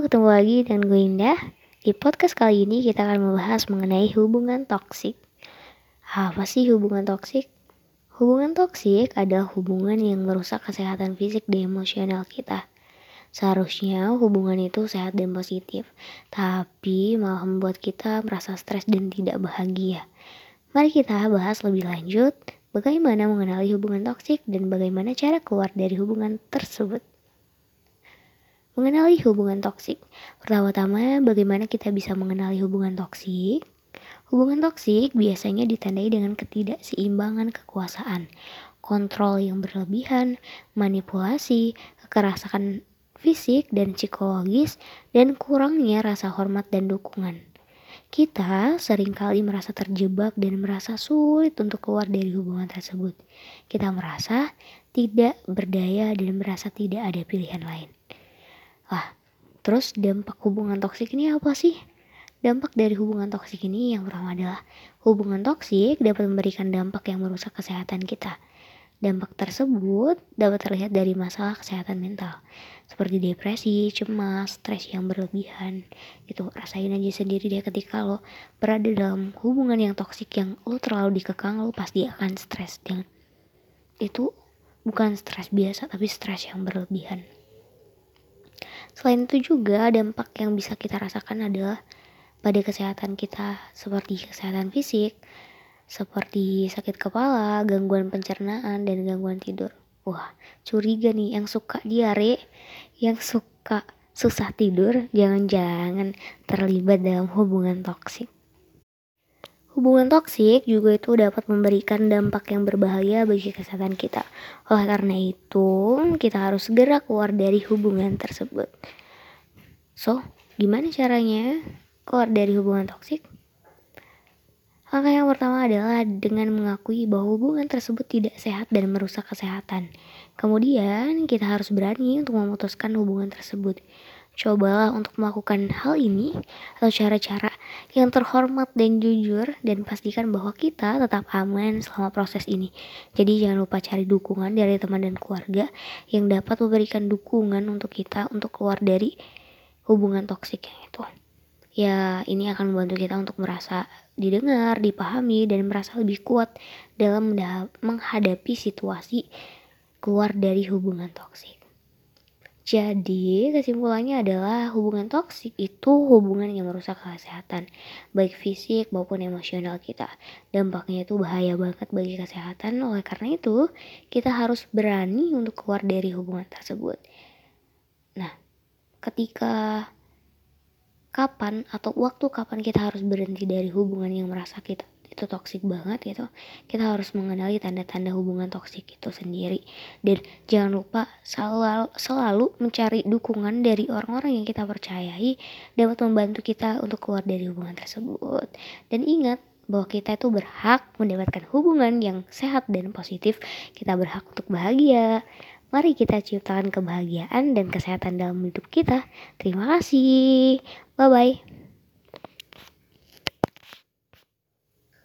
ketemu lagi dengan gue Indah. Di podcast kali ini kita akan membahas mengenai hubungan toksik. Apa sih hubungan toksik? Hubungan toksik adalah hubungan yang merusak kesehatan fisik dan emosional kita. Seharusnya hubungan itu sehat dan positif, tapi malah membuat kita merasa stres dan tidak bahagia. Mari kita bahas lebih lanjut bagaimana mengenali hubungan toksik dan bagaimana cara keluar dari hubungan tersebut. Mengenali hubungan toksik. Pertama-tama, bagaimana kita bisa mengenali hubungan toksik? Hubungan toksik biasanya ditandai dengan ketidakseimbangan kekuasaan, kontrol yang berlebihan, manipulasi, kekerasan fisik dan psikologis, dan kurangnya rasa hormat dan dukungan. Kita sering kali merasa terjebak dan merasa sulit untuk keluar dari hubungan tersebut. Kita merasa tidak berdaya dan merasa tidak ada pilihan lain. Lah, terus dampak hubungan toksik ini apa sih? Dampak dari hubungan toksik ini yang pertama adalah hubungan toksik dapat memberikan dampak yang merusak kesehatan kita. Dampak tersebut dapat terlihat dari masalah kesehatan mental, seperti depresi, cemas, stres yang berlebihan. Itu rasain aja sendiri deh ketika lo berada dalam hubungan yang toksik yang lo terlalu dikekang, lo pasti akan stres. Dan itu bukan stres biasa, tapi stres yang berlebihan. Selain itu juga dampak yang bisa kita rasakan adalah pada kesehatan kita seperti kesehatan fisik, seperti sakit kepala, gangguan pencernaan, dan gangguan tidur. Wah, curiga nih yang suka diare, yang suka susah tidur, jangan-jangan terlibat dalam hubungan toksik. Hubungan toksik juga itu dapat memberikan dampak yang berbahaya bagi kesehatan kita. Oleh karena itu, kita harus segera keluar dari hubungan tersebut. So, gimana caranya keluar dari hubungan toksik? Langkah yang pertama adalah dengan mengakui bahwa hubungan tersebut tidak sehat dan merusak kesehatan. Kemudian, kita harus berani untuk memutuskan hubungan tersebut. Cobalah untuk melakukan hal ini atau cara-cara yang terhormat dan jujur dan pastikan bahwa kita tetap aman selama proses ini. Jadi jangan lupa cari dukungan dari teman dan keluarga yang dapat memberikan dukungan untuk kita untuk keluar dari hubungan toksik yang itu. Ya, ini akan membantu kita untuk merasa didengar, dipahami, dan merasa lebih kuat dalam menghadapi situasi keluar dari hubungan toksik. Jadi kesimpulannya adalah hubungan toksik itu hubungan yang merusak kesehatan baik fisik maupun emosional kita. Dampaknya itu bahaya banget bagi kesehatan. Oleh karena itu, kita harus berani untuk keluar dari hubungan tersebut. Nah, ketika kapan atau waktu kapan kita harus berhenti dari hubungan yang merasa kita itu toksik banget gitu kita harus mengenali tanda-tanda hubungan toksik itu sendiri dan jangan lupa selalu selalu mencari dukungan dari orang-orang yang kita percayai dapat membantu kita untuk keluar dari hubungan tersebut dan ingat bahwa kita itu berhak mendapatkan hubungan yang sehat dan positif kita berhak untuk bahagia Mari kita ciptakan kebahagiaan dan kesehatan dalam hidup kita. Terima kasih. Bye bye.